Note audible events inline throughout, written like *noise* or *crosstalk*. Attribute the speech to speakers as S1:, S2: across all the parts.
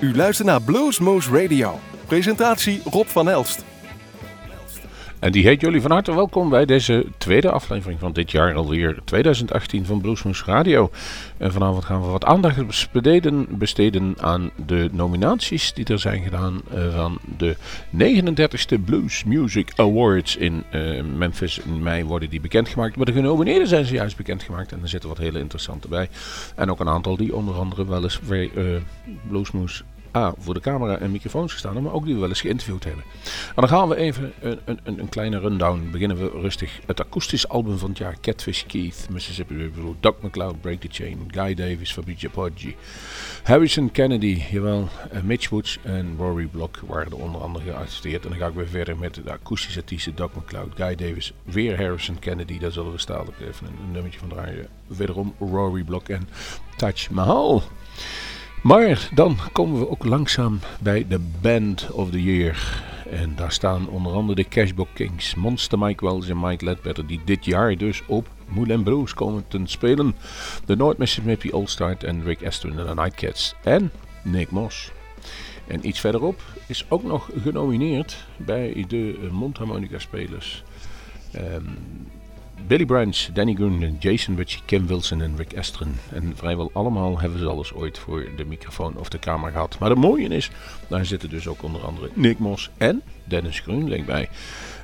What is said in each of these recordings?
S1: U luistert naar Bluesmoose Radio. Presentatie Rob van Elst.
S2: En die heet jullie van harte welkom bij deze tweede aflevering van dit jaar alweer 2018 van Bluesmoose Radio. En vanavond gaan we wat aandacht besteden, besteden aan de nominaties die er zijn gedaan uh, van de 39e Blues Music Awards in uh, Memphis. In mei worden die bekendgemaakt, maar de genomineerden zijn ze juist bekendgemaakt en er zitten wat hele interessante bij. En ook een aantal die onder andere wel eens uh, A, voor de camera en microfoons gestaan, maar ook die we wel eens geïnterviewd hebben. En dan gaan we even een, een, een kleine rundown. Beginnen we rustig. Het akoestisch album van het jaar Catfish Keith, Mississippi River, Doug McLeod, Break the Chain, Guy Davis, Fabrice Poggi, Harrison Kennedy, jawel, uh, Mitch Woods en Rory Block waren er onder andere gearresteerd. En dan ga ik weer verder met de akoestische artiesten Doug McLeod, Guy Davis, weer Harrison Kennedy, daar zullen we stadelijk even een, een nummertje van draaien. Wederom Rory Block en Taj Mahal. Maar dan komen we ook langzaam bij de Band of the Year. En daar staan onder andere de Cashbox Kings, Monster Mike Wells en Mike Ledbetter, die dit jaar dus op Moulin Blues komen te spelen. De North Mississippi All-Star en Rick Aston en de Nightcats. En Nick Moss. En iets verderop is ook nog genomineerd bij de mondharmonica spelers. Um, Billy Branch, Danny Gunn, Jason Ritchie, Kim Wilson en Rick Estren. En vrijwel allemaal hebben ze alles ooit voor de microfoon of de camera gehad. Maar het mooie is, daar zitten dus ook onder andere Nick Moss en Dennis Groenling bij.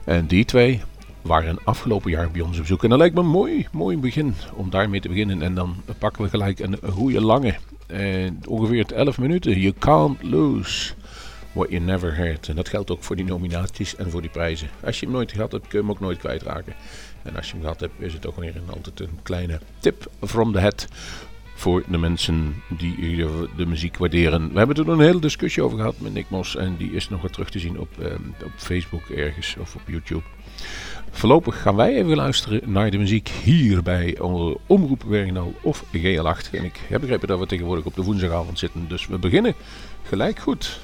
S2: En die twee waren afgelopen jaar bij ons op bezoek. En dat lijkt me een mooi, mooi begin om daarmee te beginnen. En dan pakken we gelijk een goede lange, eh, ongeveer 11 minuten. You can't lose. What You Never Heard. En dat geldt ook voor die nominaties en voor die prijzen. Als je hem nooit gehad hebt, kun je hem ook nooit kwijtraken. En als je hem gehad hebt, is het ook weer een, altijd een kleine tip from the head voor de mensen die de muziek waarderen. We hebben er een hele discussie over gehad met Nick Mos en die is nog wat terug te zien op, eh, op Facebook ergens of op YouTube. Voorlopig gaan wij even luisteren naar de muziek hier bij Omroep Werknal of GL8. En ik heb begrepen dat we tegenwoordig op de woensdagavond zitten, dus we beginnen gelijk goed.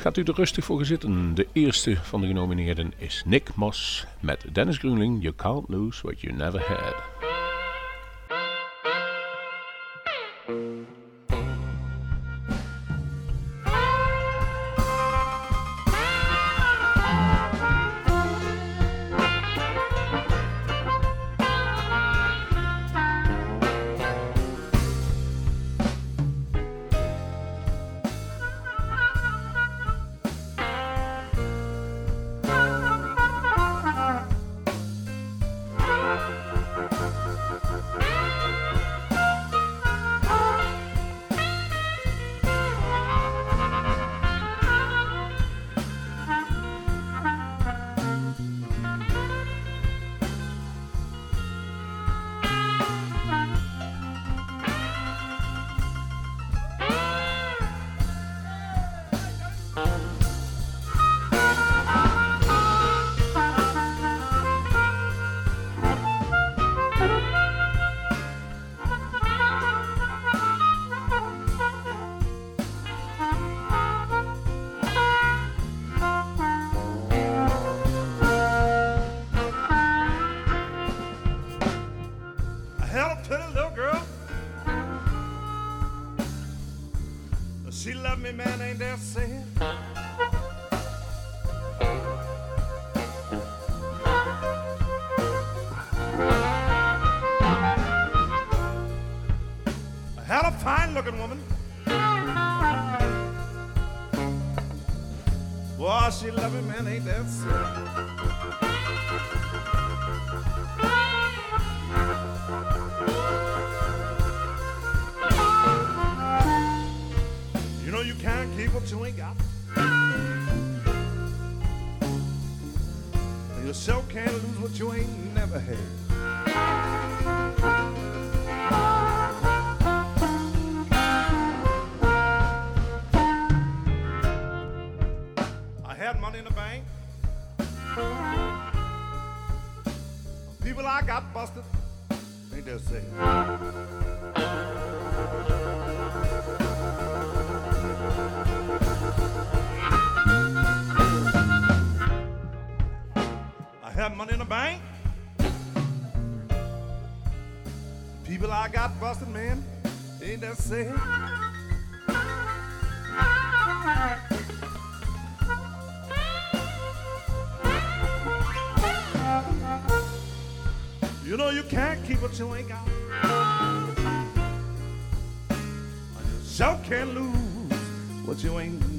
S2: Gaat u er rustig voor zitten. De eerste van de genomineerden is Nick Moss met Dennis Groenling. You can't lose what you never had.
S3: love me, man, ain't that sad? I had a fine looking woman. Boy, she love me, man, ain't that sad? you ain't never had. I had money in the bank. People I got busted, they say. You know you can't keep what you ain't got. You sure can't lose what you ain't got.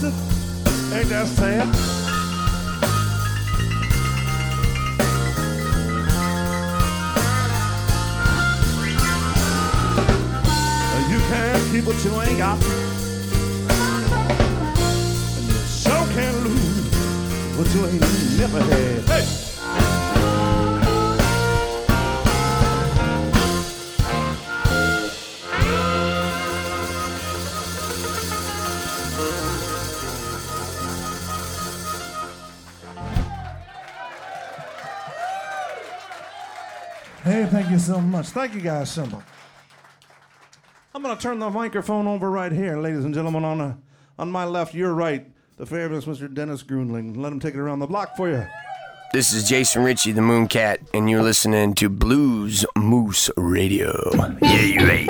S3: Got. Ain't that sad? You can't keep what you ain't got. And you sure can't lose what you ain't never had. Hey! Thank you so much. Thank you guys so much. I'm going to turn the microphone over right here, ladies and gentlemen. On, uh, on my left, your right, the fabulous Mr. Dennis Grunling. Let him take it around the block for you.
S4: This is Jason Ritchie, the Mooncat, and you're listening to Blues Moose Radio. Yeah, you're right.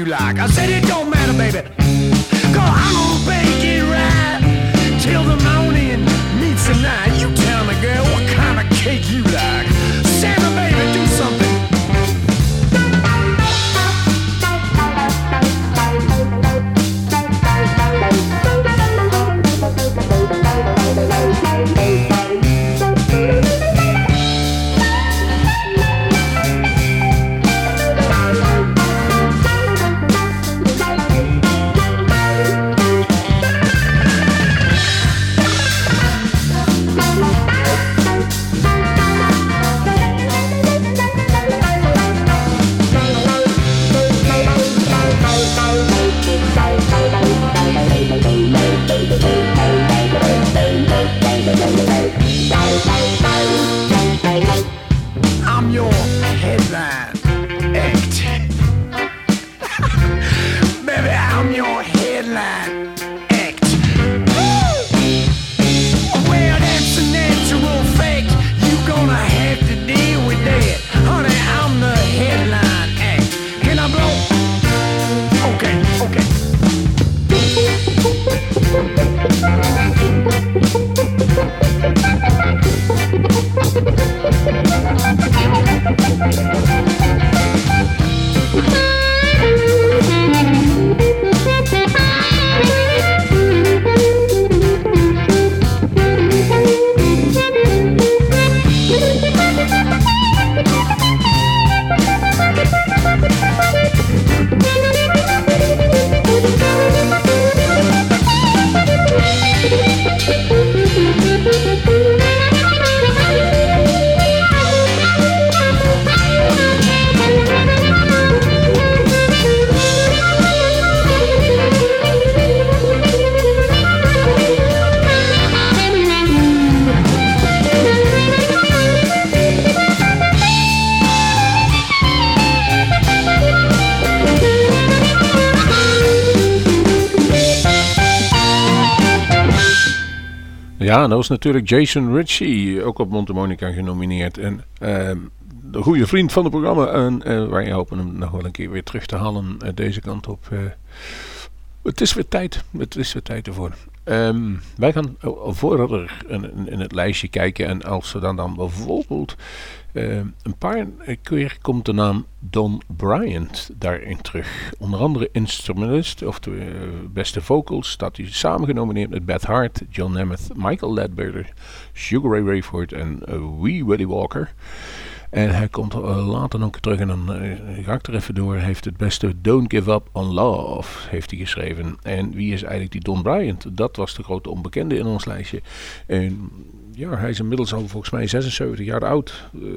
S4: You like? I said, It don't
S2: Dat was natuurlijk Jason Ritchie, ook op Montemonica genomineerd. En uh, de goede vriend van het programma. En uh, wij hopen hem nog wel een keer weer terug te halen uh, deze kant op. Het is weer tijd. Het is weer tijd ervoor. Um, wij gaan verder in, in, het lijstje kijken. En als we dan, dan bijvoorbeeld uh, een paar keer komt de naam Don Bryant daarin terug. Onder andere instrumentalist, of de uh, beste vocals, staat hij samen genomineerd met Beth Hart, John Nemeth, Michael Ledbetter, Sugar Ray Rayford en uh, Wee Willie Walker. En hij komt uh, later ook terug en dan uh, ga ik er even door. Heeft het beste Don't Give Up on Love heeft hij geschreven. En wie is eigenlijk die Don Bryant? Dat was de grote onbekende in ons lijstje. En ja, hij is inmiddels al volgens mij 76 jaar oud. Uh,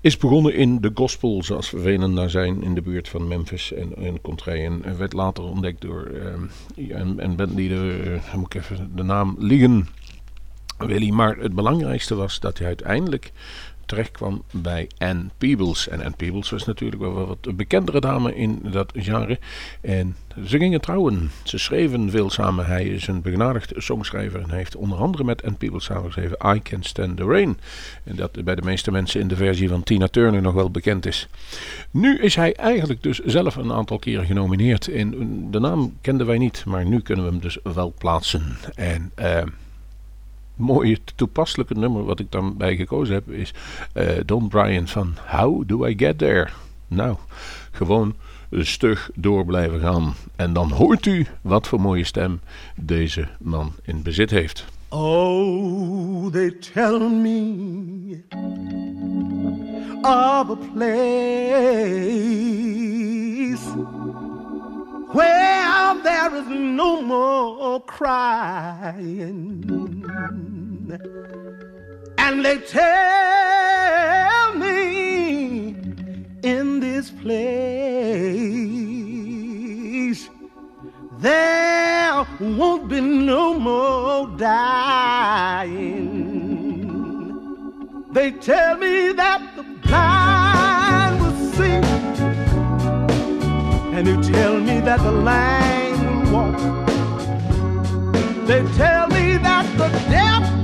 S2: is begonnen in de gospel, zoals we velen daar zijn, in de buurt van Memphis en, en Contrai. En werd later ontdekt door een, een bandleader, uh, moet ik even de naam liegen, Willy. Maar het belangrijkste was dat hij uiteindelijk terecht kwam bij Anne Peebles. En Anne Peebles was natuurlijk wel wat bekendere dame in dat genre. En ze gingen trouwen. Ze schreven veel samen. Hij is een begenadigd songschrijver en heeft onder andere met Anne Peebles samengeschreven I Can Stand the Rain. En dat bij de meeste mensen in de versie van Tina Turner nog wel bekend is. Nu is hij eigenlijk dus zelf een aantal keren genomineerd. En de naam kenden wij niet, maar nu kunnen we hem dus wel plaatsen. En... Uh, mooie toepasselijke nummer wat ik dan bij gekozen heb is uh, Don Bryan van How Do I Get There? Nou, gewoon stug door blijven gaan. En dan hoort u wat voor mooie stem deze man in bezit heeft.
S5: Oh, they tell me of a place where there is no more crying. And they tell me in this place there won't be no more dying. They tell me that and they tell me that the lame will walk. They tell me that the deaf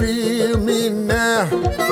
S6: firme,
S2: né?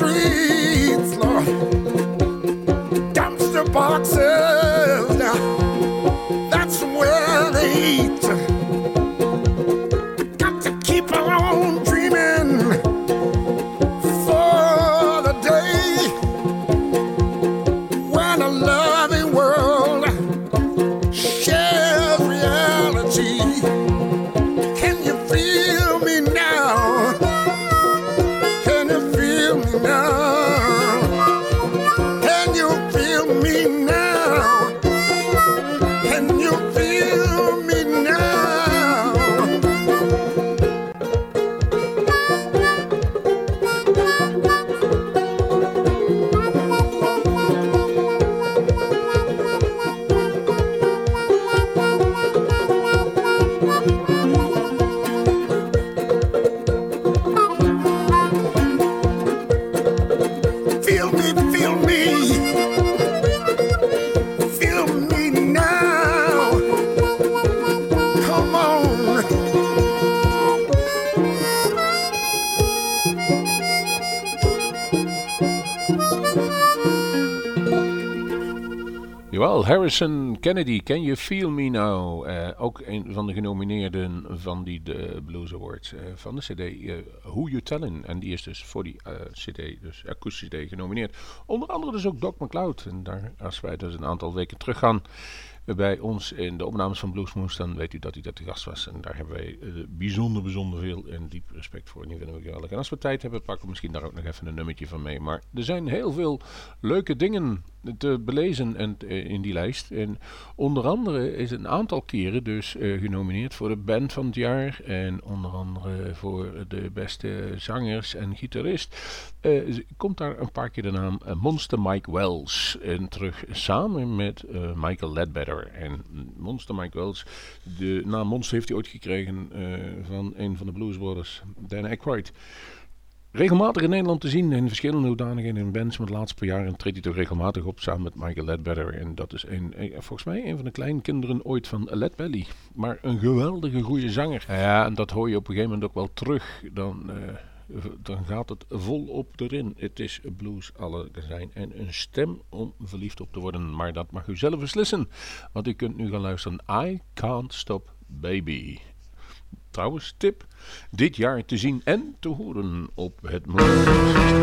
S2: tree. Kennedy, Can You Feel Me Now? Eh, ook een van de genomineerden van die de Blues Awards eh, van de CD eh, Who You Tellin'. En die is dus voor die eh, CD, dus akoestische CD, genomineerd. Onder andere dus ook Doc McLeod. En daar, als wij dus een aantal weken terug gaan bij ons in de opnames van Bluesmoes, dan weet u dat hij dat de gast was. En daar hebben wij eh, bijzonder, bijzonder veel en diep respect voor. En die vinden we geweldig. En als we tijd hebben, pakken we misschien daar ook nog even een nummertje van mee. Maar er zijn heel veel leuke dingen te belezen en, eh, in die lijst. En onder andere is een aantal keren dus eh, genomineerd voor de band van het jaar. En onder andere voor de beste zangers en gitarist. Eh, komt daar een paar keer de naam Monster Mike Wells in terug. Samen met Michael Ledbetter. En Monster Mike Wells, de naam Monster heeft hij ooit gekregen van een van de Blues Brothers, Dan Aykroyd. Regelmatig in Nederland te zien in verschillende hoedanigheden in bands. Maar de laatste paar jaren treedt hij toch regelmatig op samen met Michael Ledbetter. En dat is een, eh, volgens mij een van de kleinkinderen ooit van Ledbelly. Maar een geweldige goede zanger. Ja, en dat hoor je op een gegeven moment ook wel terug. Dan, eh,
S7: dan gaat het volop erin. Het is blues alle zijn. En een stem om verliefd op te worden. Maar dat mag u zelf beslissen. Want u kunt nu gaan luisteren. I Can't Stop Baby. Trouwens, tip dit jaar te zien en te horen op het
S8: Millennium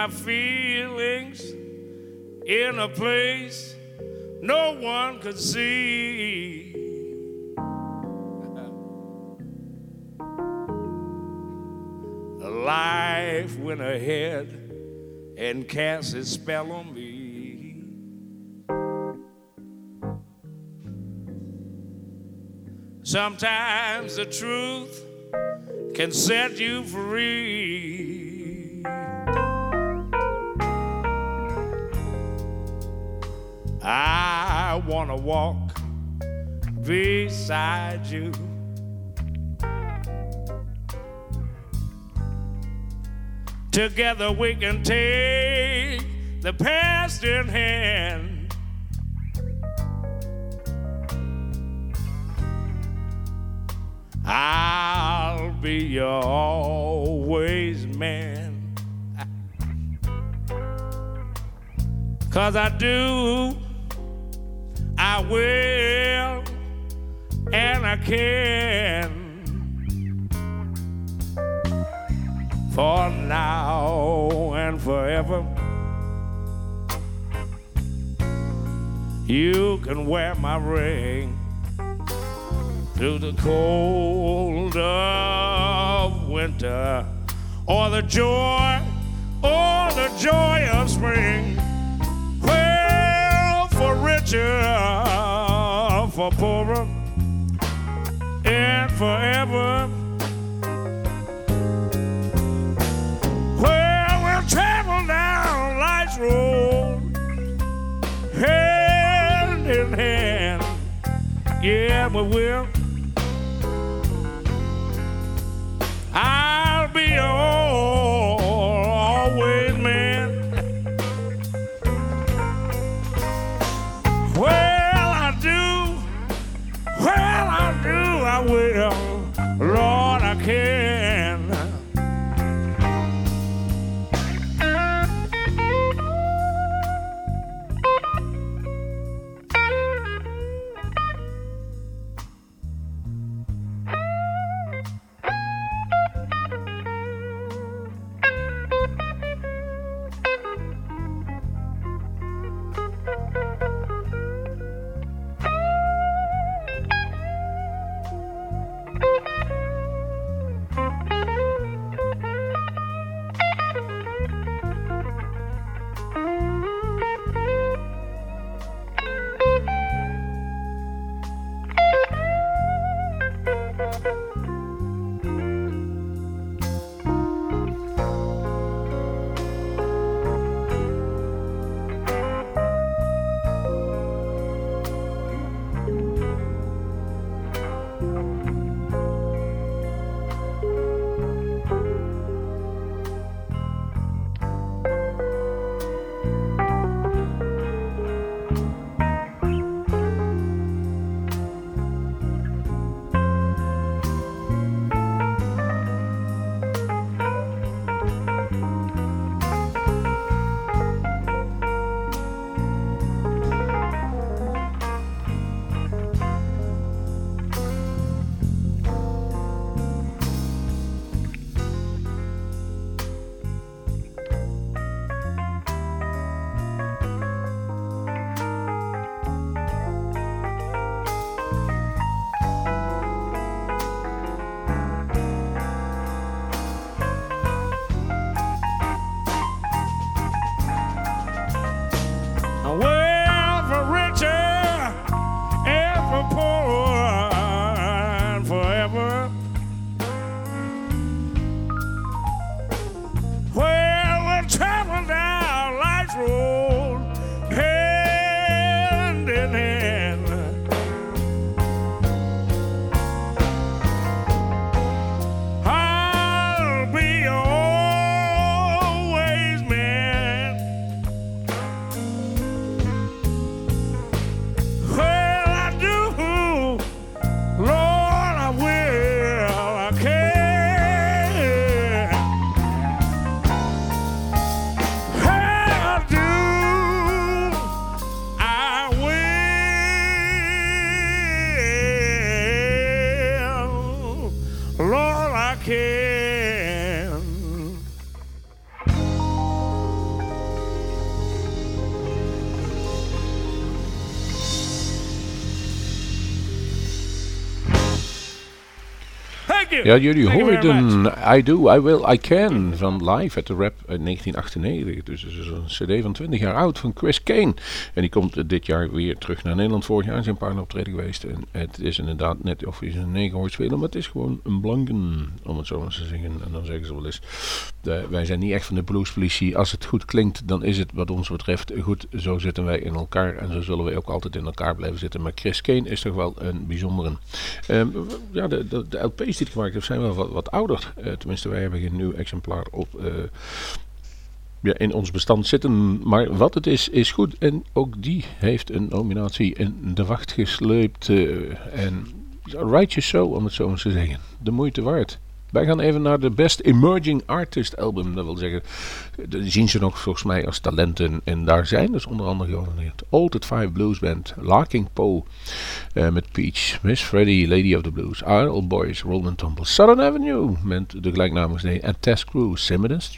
S8: my feelings in a place no one could see. *laughs* Life went ahead and cast its spell on me. Sometimes the truth can set you free. I want to walk beside you. Together we can take the past in hand. I'll be your always man. Cause I do, I will, and I can. For now and forever. You can wear my ring through the cold of winter, or the joy, or the joy of spring. Richer, for poorer, and forever. Well, we'll travel down life's road, hand in hand. Yeah, we will.
S2: Ja, jullie
S9: Thank
S2: hoorden I Do, I Will, I Can van Live at the Rap uit 1998. Dus het is een cd van 20 jaar oud van Chris Kane. En die komt dit jaar weer terug naar Nederland. Vorig jaar zijn een paar optreden geweest. En het is inderdaad net of je een negen hoort spelen. Maar het is gewoon een blanken, om het zo maar te zeggen. En dan zeggen ze wel eens, de- wij zijn niet echt van de bluespolitie. Als het goed klinkt, dan is het wat ons betreft goed. Zo zitten wij in elkaar. En zo zullen wij ook altijd in elkaar blijven zitten. Maar Chris Kane is toch wel een bijzondere. Ehm, ja, de, de, de LP's die ik gemaakt zijn wel wat, wat ouder. Eh, tenminste, wij hebben geen nieuw exemplaar op eh, ja, in ons bestand zitten. Maar wat het is, is goed. En ook die heeft een nominatie in de wacht gesleept. eh, en Righteous Show, om het zo eens te zeggen. De moeite waard. Wij gaan even naar de Best Emerging Artist album. Dat wil zeggen, zien ze nog volgens mij als talenten. En daar zijn dus onder andere genomineerd. Altered Five Blues Band, Larking Poe eh, met Peach, Miss Freddie, Lady of the Blues, Idle Boys, Rolling Tumble, Southern Avenue met de gelijknamige nee, en Test Crew, Simon and.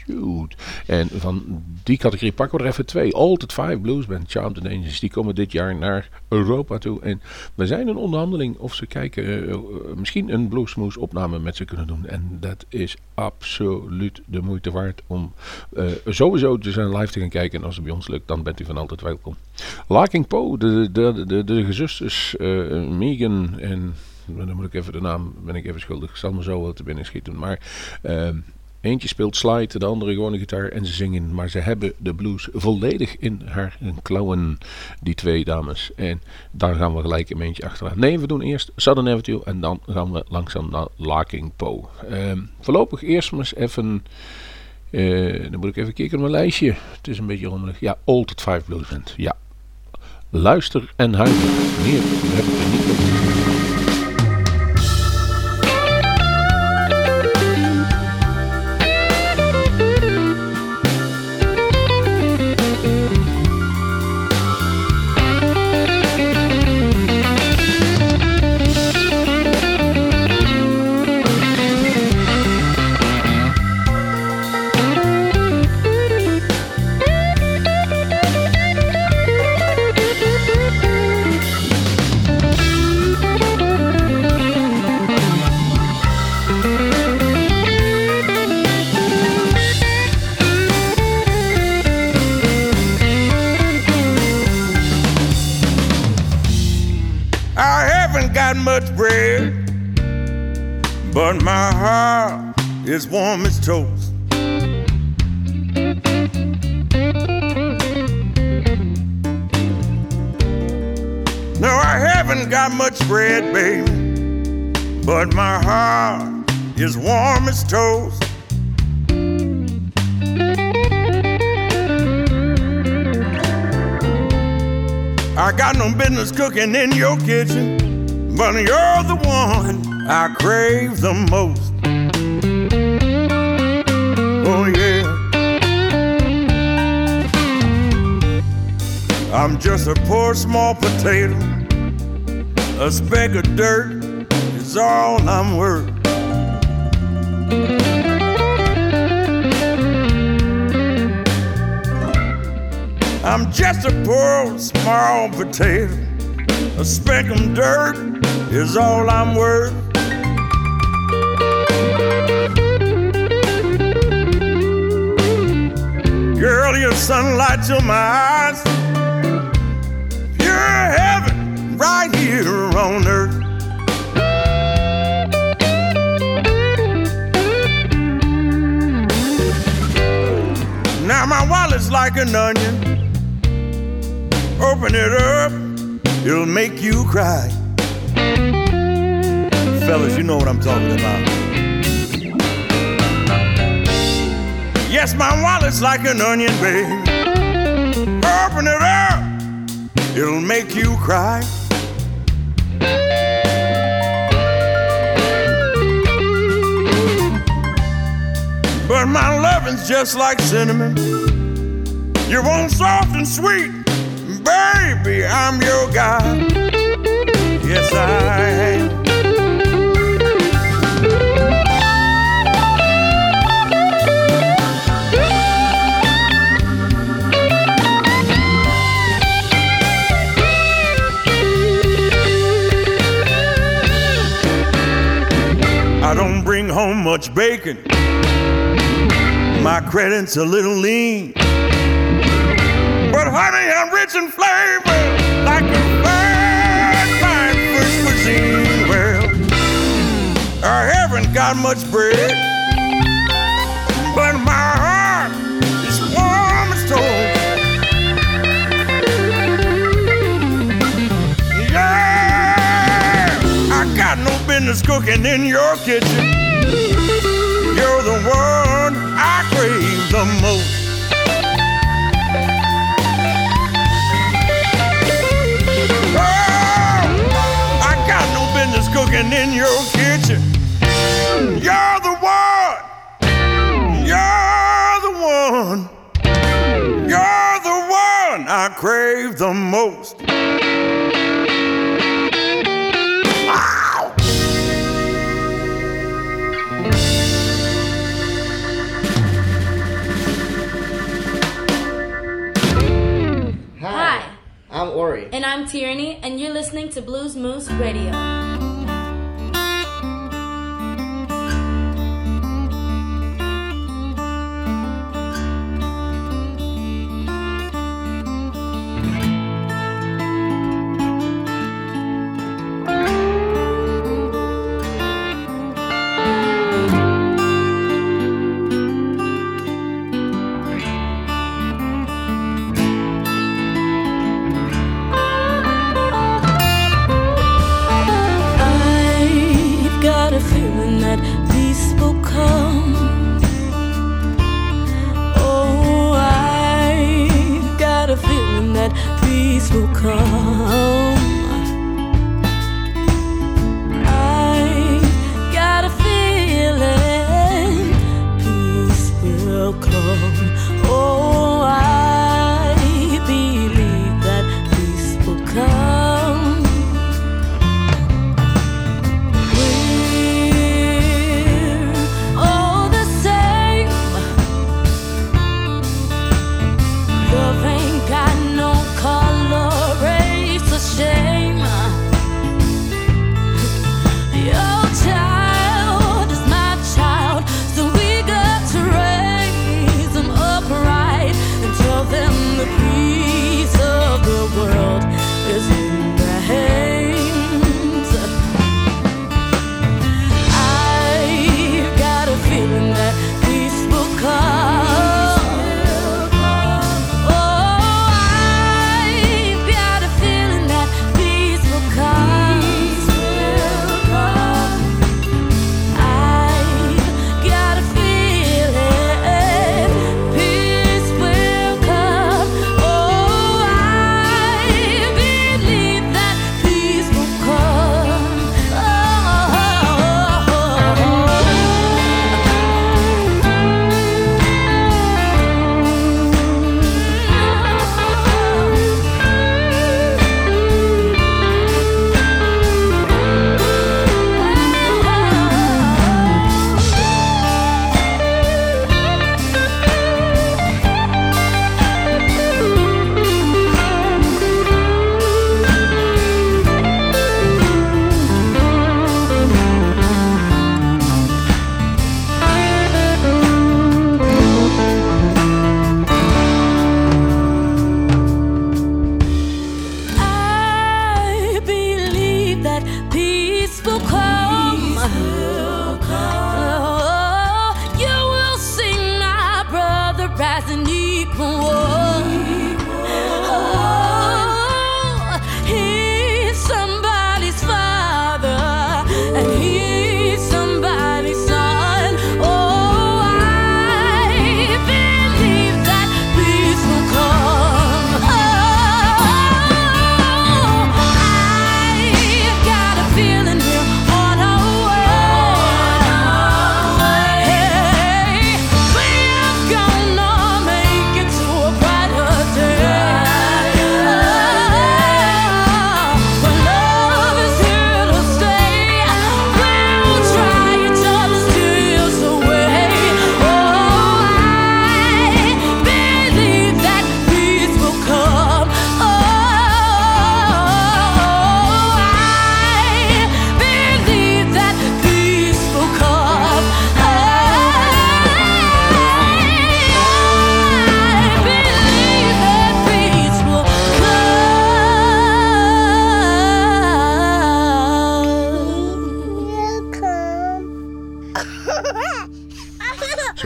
S2: En van die categorie pakken we er even twee. Altered Five Blues Band, Charmed Angels, die komen dit jaar naar Europa toe. En we zijn in onderhandeling of ze kijken, eh, eh, misschien een Bluesmoose opname met ze kunnen doen. En dat is absoluut de moeite waard om sowieso te zijn live te gaan kijken. En als het bij ons lukt, dan bent u van altijd welkom. Larking Poe, de, de, de, de gezusters eh, Megan en dan moet ik even de naam, ben ik even schuldig. Zal me zo wel te binnen schieten. Maar ehm, eentje speelt slide, de andere gewoon een gitaar en ze zingen. Maar ze hebben de blues volledig in haar klauwen, die twee dames. En daar gaan we gelijk een eentje achteraan. Nee, we doen eerst Southern Avenue en dan gaan we langzaam naar Larking Poe. Ehm, voorlopig eerst maar eens even... eh, dan moet ik even kijken naar mijn lijstje. Het is een beetje rommelig. Ja, Altered Five Blues Band. Ja. Luister en huiver. Meer heb ik niet
S9: I got no business cooking in your kitchen, but you're the one I crave the most. Oh, yeah. I'm just a poor small potato. A speck of dirt is all I'm worth. I'm just a poor small potato. A speck of dirt is all I'm worth. Girl, your sunlight to my eyes. You're heaven right here on earth. Now my wallet's like an onion. Open it up, it'll make you cry. Fellas, you know what I'm talking about. Yes, my wallet's like an onion, baby. Open it up, it'll make you cry. But my loving's just like cinnamon. You want soft and sweet, baby, I'm your guy. Yes, I am. I don't bring home much bacon. My credit's a little lean. Honey, I'm rich in flavor, like a fine, fine French cuisine. Well, I haven't got much bread, but my heart is warm as toast. Yeah, I got no business cooking in your kitchen. You're the one I crave the most. Business cooking in your kitchen. You're the one. You're the one. You're the one I crave the most.
S10: Hi,
S11: I'm Ori.
S10: and I'm Tierney, and you're listening to Blues Moose Radio.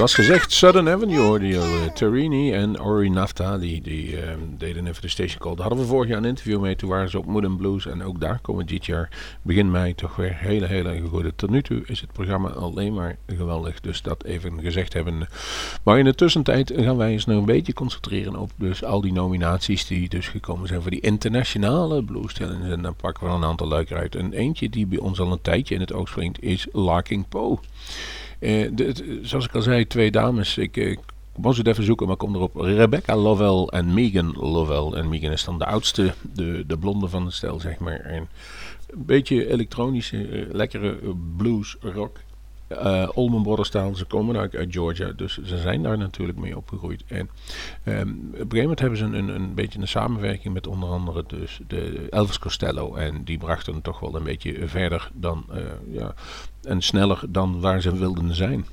S2: Zoals gezegd, Southern Avenue hoorde eh, Tarini en Ori Nafta, die, die ehm, deden even de station call. Daar hadden we vorig jaar een interview mee. Toen waren ze op Mood and Blues. En ook daar komen dit jaar, begin mei, toch weer hele, hele goede. Tot nu toe is het programma alleen maar geweldig. Dus dat even gezegd hebben. Maar in de tussentijd gaan wij ons nog een beetje concentreren op dus al die nominaties die dus gekomen zijn voor die internationale blues challenge. En dan pakken we een aantal leuker uit. En eentje die bij ons al een tijdje in het oog springt is Larking Poe. Eh, zoals ik al zei, twee dames. Ik eh, was het even zoeken, maar kom erop. Rebecca Lovell en Megan Lovell. En Megan is dan de oudste, de, de blonde van het stel, zeg maar. En een beetje elektronische, eh, lekkere blues, rock. Uh, Allman Brothers taal, ze komen uit, uit Georgia, dus ze zijn daar natuurlijk mee opgegroeid. En ehm, op een gegeven moment hebben ze een, een, een beetje een samenwerking met onder andere dus de Elvis Costello. En die brachten toch wel een beetje verder dan, eh, ja, en sneller dan waar ze wilden zijn.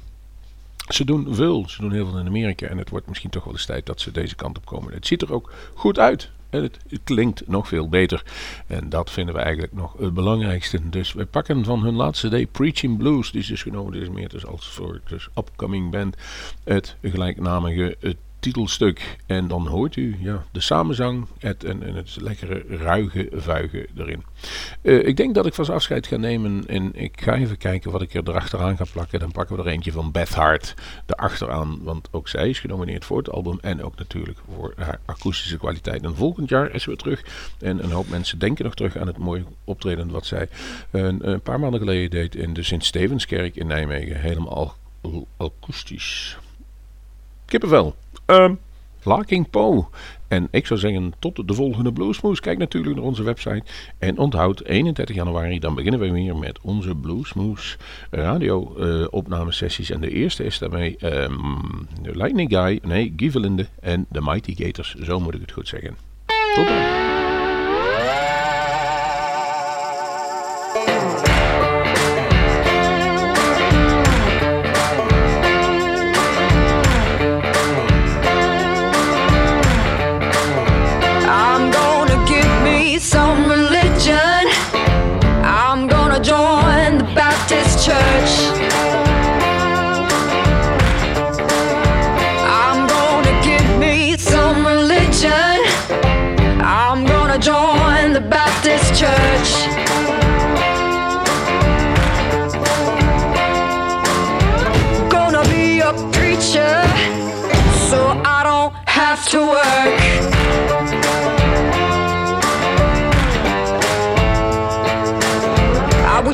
S2: Ze doen veel, ze doen heel veel in Amerika en het wordt misschien toch wel eens tijd dat ze deze kant op komen. Het ziet er ook goed uit het, klinkt nog veel beter. En dat vinden we eigenlijk nog het belangrijkste. Dus we pakken van hun laatste day Preaching Blues, die is dus genomen, is meer dus als voor dus upcoming band, het gelijknamige titelstuk. En dan hoort u ja, de samenzang het, en, en het lekkere ruige vuigen erin. Eh, ik denk dat ik vast afscheid ga nemen en ik ga even kijken wat ik er erachteraan ga plakken. Dan pakken we er eentje van Beth Hart erachteraan, want ook zij is genomineerd voor het album en ook natuurlijk voor haar akoestische kwaliteit. En volgend jaar is ze weer terug en een hoop mensen denken nog terug aan het mooie optreden wat zij een, een paar maanden geleden deed in de Sint-Stevenskerk in Nijmegen. Helemaal al- akoestisch. Kippenvel. Um, Larking Poe. En ik zou zeggen tot de volgende Bluesmoes. Kijk natuurlijk naar onze website. En onthoud 31 januari, dan beginnen we weer met onze Bluesmoes radio eh, opnamesessies. En de eerste is daarmee de Lightning Guy, nee, Givelinde en de Mighty Gators. Zo moet ik het goed zeggen.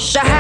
S12: Wish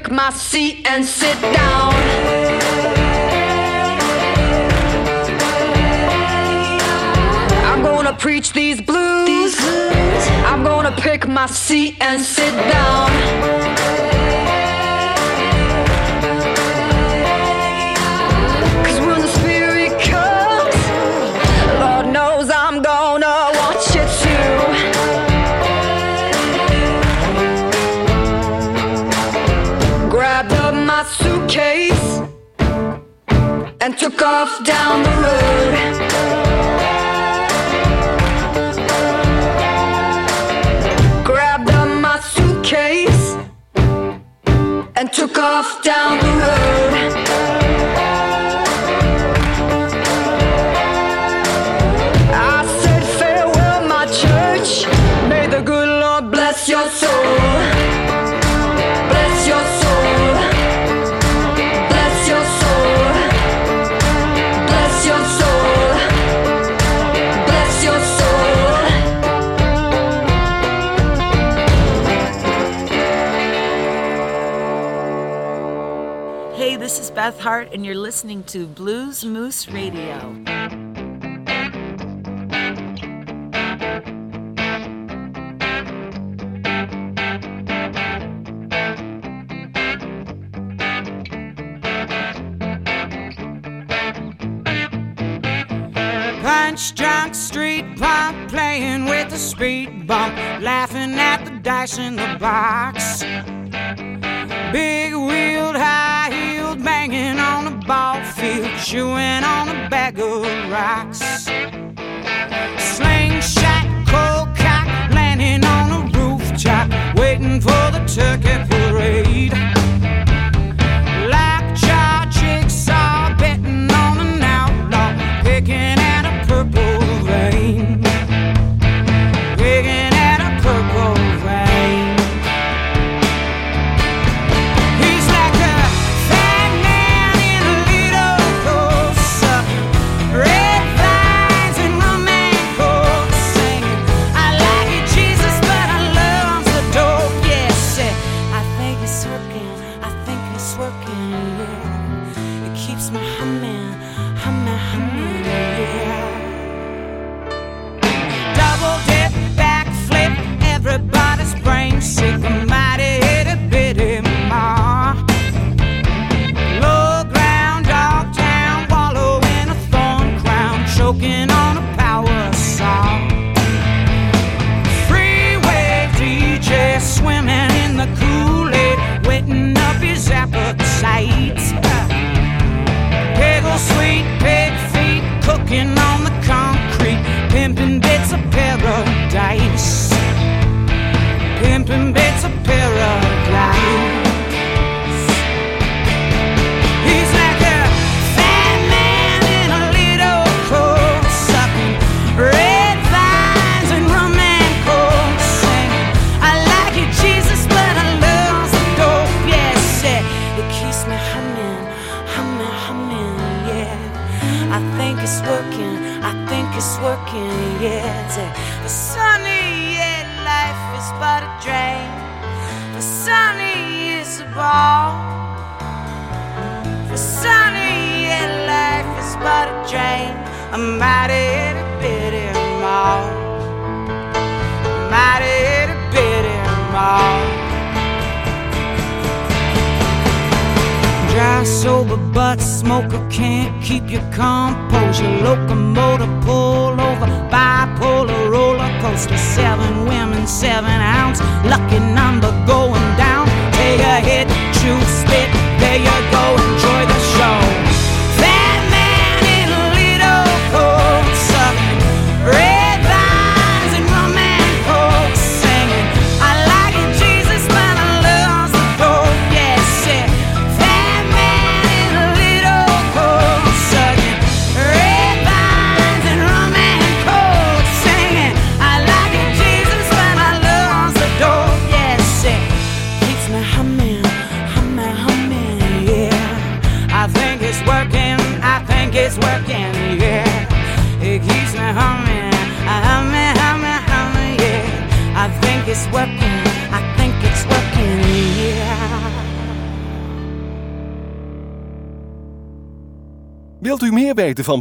S12: pick my seat and sit down. I'm gonna preach these blues. I'm gonna pick my seat and sit down. And took off down the road.
S11: Beth Hart, and you're listening to Blues Moose Radio.
S13: Punch drunk street punk playing with a speed bump, laughing at the dice in the box. Big wheeled high banging on a ball field, chewing on a bag of rocks. Slingshot, cold cock, landing on a rooftop, waiting for the turkey parade. Lockjaw, jigsaw, betting on an outlaw, picking at a purple vein.